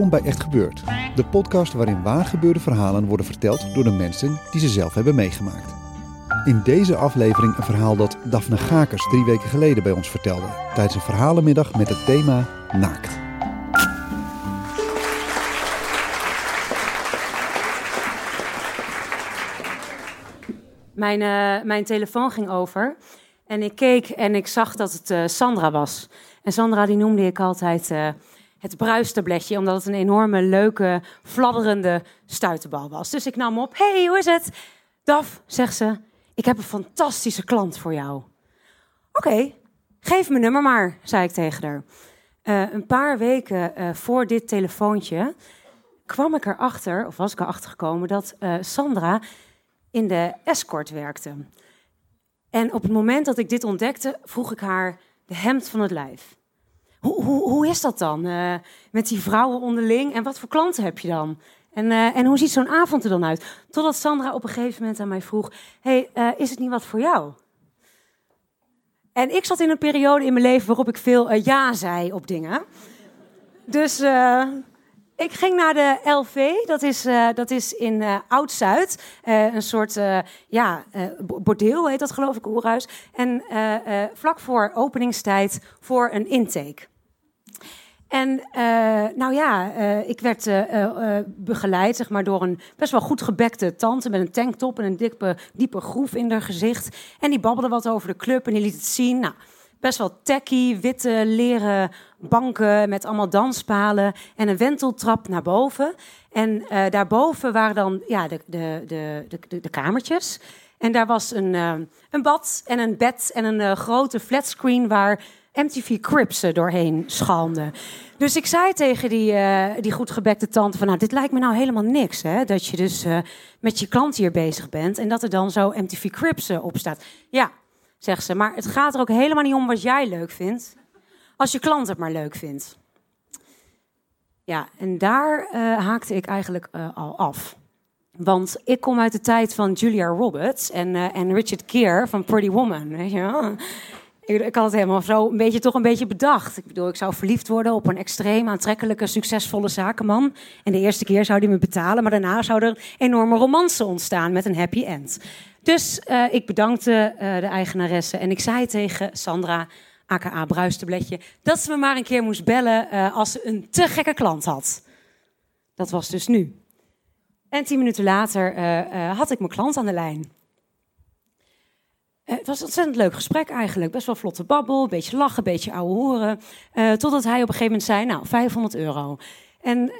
Welkom bij Echt Gebeurd, de podcast waarin waargebeurde verhalen worden verteld door de mensen die ze zelf hebben meegemaakt. In deze aflevering een verhaal dat Daphne Gakers drie weken geleden bij ons vertelde tijdens een verhalenmiddag met het thema Naakt. Mijn, eh, mijn telefoon ging over. En ik keek en ik zag dat het eh, Sandra was. En Sandra die noemde ik altijd eh, het bruistabletje. Omdat het een enorme, leuke, fladderende stuiterbal was. Dus ik nam op. hey, hoe is het? Daf, zegt ze. Ik heb een fantastische klant voor jou. Oké, geef mijn nummer maar, zei ik tegen haar. Eh, een paar weken eh, voor dit telefoontje kwam ik erachter, of was ik erachter gekomen, dat eh, Sandra in de escort werkte. En op het moment dat ik dit ontdekte, vroeg ik haar de hemd van het lijf. Hoe, hoe, hoe is dat dan eh, met die vrouwen onderling en wat voor klanten heb je dan? En, eh, en hoe ziet zo'n avond er dan uit? Totdat Sandra op een gegeven moment aan mij vroeg: hey, eh, is het niet wat voor jou? En ik zat in een periode in mijn leven waarop ik veel ja zei op dingen. Dus ik ging naar de LV, dat is, eh, dat is in eh, Oud-Zuid. Eh, een soort ja, bo- bordeel heet dat geloof ik, oerhuis. En vlak voor openingstijd voor een intake. En nou ja, ik werd begeleid zeg maar, door een best wel goed gebekte tante met een tanktop en een diepe, diepe groef in haar gezicht. En die babbelde wat over de club en die liet het zien. Nou, best wel tacky, witte leren banken met allemaal danspalen en een wenteltrap naar boven. En eh, daarboven waren dan ja, de, de, de, de, de, kamertjes. En daar was een, eh, een bad en een bed en een eh, grote flatscreen waar MTV Crips doorheen schalmde. Dus ik zei tegen die, die goed gebekte tante van... nou, dit lijkt me nou helemaal niks, hè? Dat je dus met je klant hier bezig bent... en dat er dan zo MTV Crips op staat. Ja, zegt ze, maar het gaat er ook helemaal niet om wat jij leuk vindt... als je klant het maar leuk vindt. Ja, en daar eh, haakte ik eigenlijk eh, al af. Want ik kom uit de tijd van Julia Roberts en, eh, en Richard Gere van Pretty Woman. Weet je? Ik, ik had het helemaal zo een beetje, toch een beetje bedacht. Ik bedoel, ik zou verliefd worden op een extreem aantrekkelijke, succesvolle zakenman. En de eerste keer zou hij me betalen, maar daarna zou er een enorme romance ontstaan met een happy end. Dus eh, ik bedankte eh, de eigenaresse en ik zei tegen Sandra, aka Bruistabletje, dat ze me maar een keer moest bellen eh, als ze een te gekke klant had. Dat was dus nu. En tien minuten later had ik mijn klant aan de lijn. Het was een ontzettend leuk gesprek eigenlijk. Best wel vlotte babbel, een beetje lachen, een beetje ouwe horen. Totdat hij op een gegeven moment zei, nou, 500 euro. En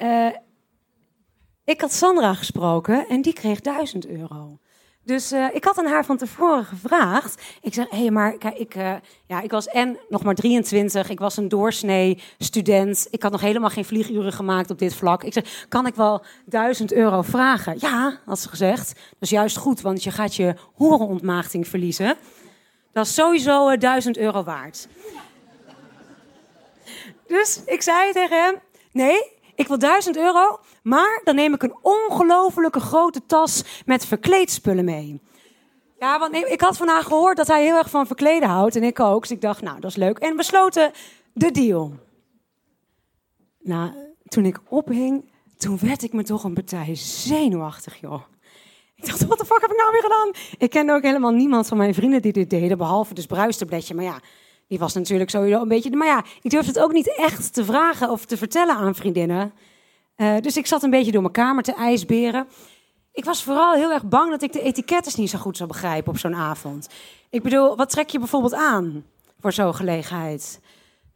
ik had Sandra gesproken en die kreeg 1000 euro. Dus eh, ik had aan haar van tevoren gevraagd. Ik zei, hé, hey, maar kijk, ik, eh, ja, ik was en nog maar 23. Ik was een doorsnee student. Ik had nog helemaal geen vlieguren gemaakt op dit vlak. Ik zei, kan ik wel 1000 euro vragen? Ja, had ze gezegd. Dat is juist goed, want je gaat je horenontmaagding verliezen. Dat is sowieso eh, 1000 euro waard. Dus ik zei tegen hem: Nee, ik wil 1000 euro, maar dan neem ik een ongelofelijke grote tas met verkleedspullen mee. Ja, want ik, had vandaag gehoord dat hij heel erg van verkleden houdt. En ik ook. Dus ik dacht, nou, dat is leuk. En besloten de deal. Nou, toen ik ophing, toen werd ik me toch een partij zenuwachtig, joh. Ik dacht, wat de fuck heb ik nou weer gedaan? Ik kende ook helemaal niemand van mijn vrienden die dit deden, behalve dus Bruisterbletje. Maar ja, die was natuurlijk sowieso een beetje... Maar ja, ik durfde het ook niet echt te vragen of te vertellen aan vriendinnen. Uh, dus ik zat een beetje door mijn kamer te ijsberen. Ik was vooral heel erg bang dat ik de etikettes niet zo goed zou begrijpen op zo'n avond. Ik bedoel, wat trek je bijvoorbeeld aan voor zo'n gelegenheid?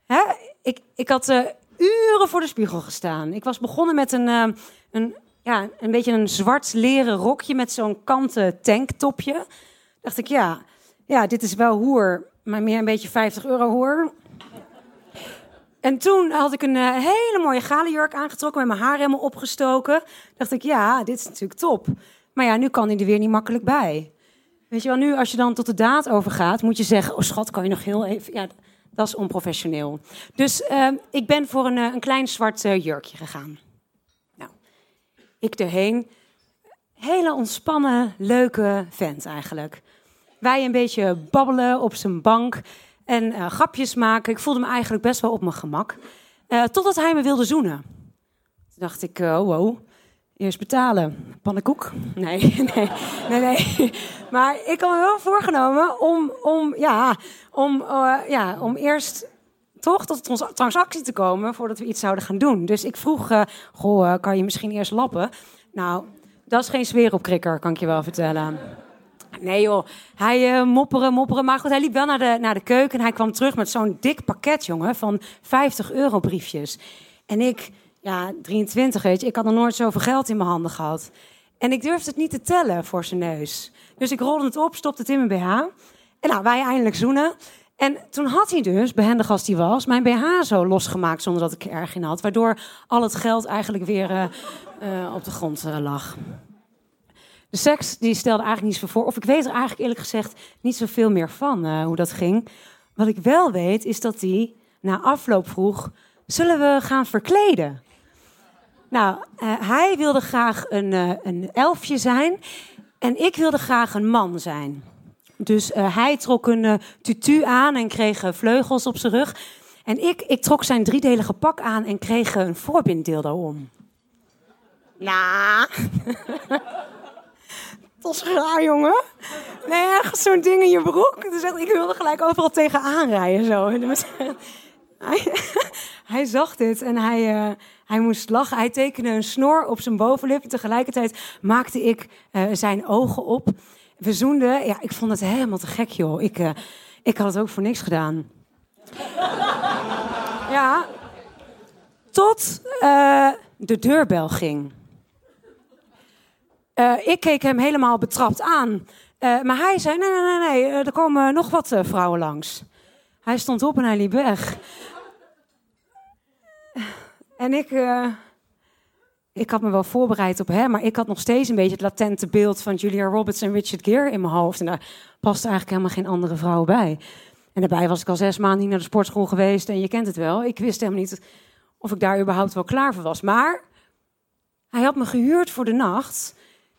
Hè? Ik, ik had uh, uren voor de spiegel gestaan. Ik was begonnen met een, uh, een, ja, een beetje een zwart leren rokje met zo'n kanten tanktopje. Dacht ik, ja, ja, dit is wel hoer, maar meer een beetje 50 euro hoer. En toen had ik een uh, hele mooie galenjurk aangetrokken met mijn haar helemaal opgestoken. Dacht ik, ja, dit is natuurlijk top. Maar ja, nu kan hij er weer niet makkelijk bij. Weet je wel, nu als je dan tot de daad overgaat, moet je zeggen: Oh schat, kan je nog heel even. Ja, dat is onprofessioneel. Dus uh, ik ben voor een, een klein zwart uh, jurkje gegaan. Nou, ik erheen. Hele ontspannen, leuke vent eigenlijk. Wij een beetje babbelen op zijn bank en uh, grapjes maken. Ik voelde me eigenlijk best wel op mijn gemak. Uh, totdat hij me wilde zoenen. Toen dacht ik, uh, wow, eerst betalen. Pannenkoek? Nee, nee, nee, nee. Maar ik had me wel voorgenomen om, om, ja, om, ja, om eerst toch tot een transactie te komen voordat we iets zouden gaan doen. Dus ik vroeg, goh, kan je misschien eerst lappen? Nou, dat is geen sfeer op kan ik je wel vertellen. Nee joh, hij uh, mopperen, mopperen. Maar goed, hij liep wel naar de, naar de keuken en hij kwam terug met zo'n dik pakket, jongen, van 50 euro briefjes. En ik, ja, 23 weet je, ik had nog nooit zoveel geld in mijn handen gehad. En ik durfde het niet te tellen voor zijn neus. Dus ik rolde het op, stopte het in mijn BH. En nou, wij eindelijk zoenen. En toen had hij dus, behendig als hij was, mijn BH zo losgemaakt zonder dat ik er erg in had. Waardoor al het geld eigenlijk weer uh, uh, op de grond lag. De seks die stelde eigenlijk niet zoveel voor. Of ik weet er eigenlijk eerlijk gezegd niet zoveel meer van uh, hoe dat ging. Wat ik wel weet is dat hij na afloop vroeg: zullen we gaan verkleden? Nou, uh, hij wilde graag een, uh, een elfje zijn en ik wilde graag een man zijn. Dus hij trok een tutu aan en kreeg vleugels op zijn rug. En ik, ik trok zijn driedelige pak aan en kreeg een voorbinddeel daarom. Nou. Dat is raar, jongen. Nee, echt zo'n ding in je broek. Dus ik wilde gelijk overal tegenaan rijden. Zo. Hij, zag dit en hij, uh, hij moest lachen. Hij tekende een snor op zijn bovenlip. En tegelijkertijd maakte ik uh, zijn ogen op. We zoenden. Ja, ik vond het helemaal te gek, joh. Ik, uh, ik had het ook voor niks gedaan. ja. Tot de deurbel ging. Uh, ik keek hem helemaal betrapt aan. Uh, maar hij zei: Nee, nee, nee, nee, er komen nog wat vrouwen langs. Hij stond op en hij liep weg. En ik, ik had me wel voorbereid op hem, maar ik had nog steeds een beetje het latente beeld van Julia Roberts en Richard Gere in mijn hoofd. En daar paste eigenlijk helemaal geen andere vrouw bij. En daarbij was ik al zes maanden niet naar de sportschool geweest en je kent het wel. Ik wist helemaal niet of ik daar überhaupt wel klaar voor was. Maar hij had me gehuurd voor de nacht.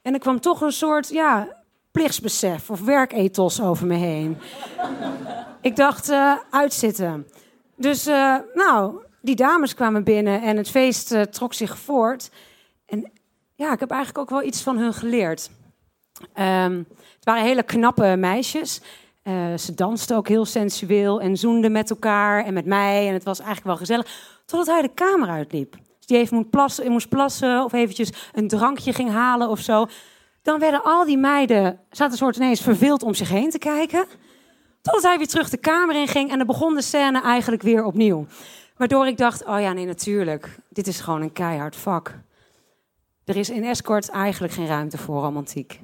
En er kwam toch een soort ja, plichtsbesef of werkethos over me heen. ik dacht, uh, uitzitten. Dus, uh, nou, die dames kwamen binnen en het feest uh, trok zich voort. En ja, ik heb eigenlijk ook wel iets van hun geleerd. Um, het waren hele knappe meisjes. ze dansten ook heel sensueel en zoenden met elkaar en met mij. En het was eigenlijk wel gezellig. Totdat hij de kamer uitliep die even moest plassen, plassen of eventjes een drankje ging halen of zo. Dan werden al die meiden, zaten soort ineens verveeld om zich heen te kijken. Totdat hij weer terug de kamer in ging en dan begon de scène eigenlijk weer opnieuw. Waardoor ik dacht, oh ja, nee, natuurlijk. Dit is gewoon een keihard vak. Er is in escort eigenlijk geen ruimte voor romantiek.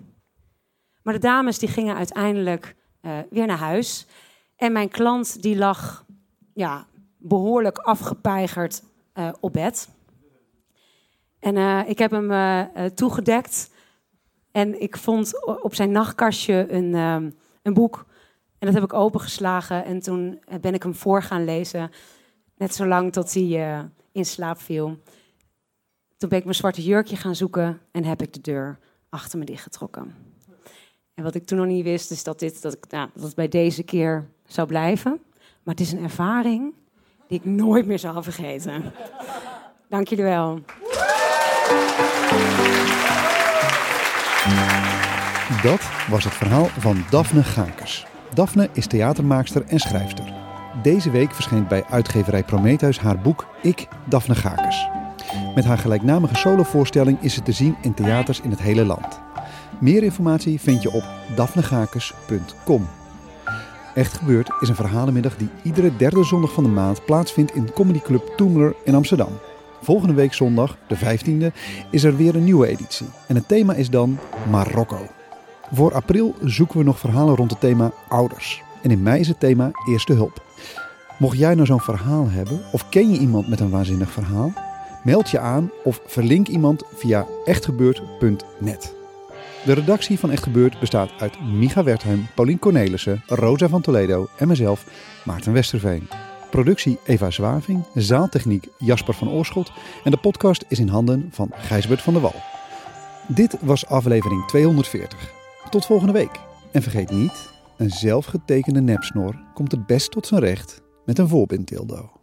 Maar de dames die gingen uiteindelijk uh, weer naar huis. En mijn klant die lag ja, behoorlijk afgepeigerd uh, op bed. En uh, ik heb hem uh, toegedekt. En ik vond op zijn nachtkastje een, uh, een boek. En dat heb ik opengeslagen. En toen ben ik hem voor gaan lezen. Net zolang tot hij in slaap viel. Toen ben ik mijn zwarte jurkje gaan zoeken. En heb ik de deur achter me dichtgetrokken. En wat ik toen nog niet wist, is dat, dit, dat, ik, nou, dat het bij deze keer zou blijven. Maar het is een ervaring die ik nooit meer zal vergeten. Dank jullie wel. Dat was het verhaal van Daphne Gakers. Daphne is theatermaakster en schrijfster. Deze week verscheen bij uitgeverij Prometheus haar boek Ik, Daphne Gakers. Met haar gelijknamige solovoorstelling is ze te zien in theaters in het hele land. Meer informatie vind je op daphneGakers.com. Echt Gebeurd is een verhalenmiddag die iedere derde zondag van de maand plaatsvindt in Comedy Club Toemler in Amsterdam. Volgende week zondag, de 15e, is er weer een nieuwe editie. En het thema is dan Marokko. Voor april zoeken we nog verhalen rond het thema ouders. En in mei is het thema Eerste Hulp. Mocht jij nou zo'n verhaal hebben, of ken je iemand met een waanzinnig verhaal? Meld je aan of verlink iemand via echtgebeurd.net. De redactie van Echt Gebeurd bestaat uit Micha Wertheim, Paulien Cornelissen, Rosa van Toledo en mezelf, Maarten Westerveen. Productie Eva Zwaving, zaaltechniek Jasper van Oorschot en de podcast is in handen van Gijsbert van der Wal. Dit was aflevering 240. Tot volgende week. En vergeet niet, een zelfgetekende nepsnor komt het best tot zijn recht met een voorbindtildo.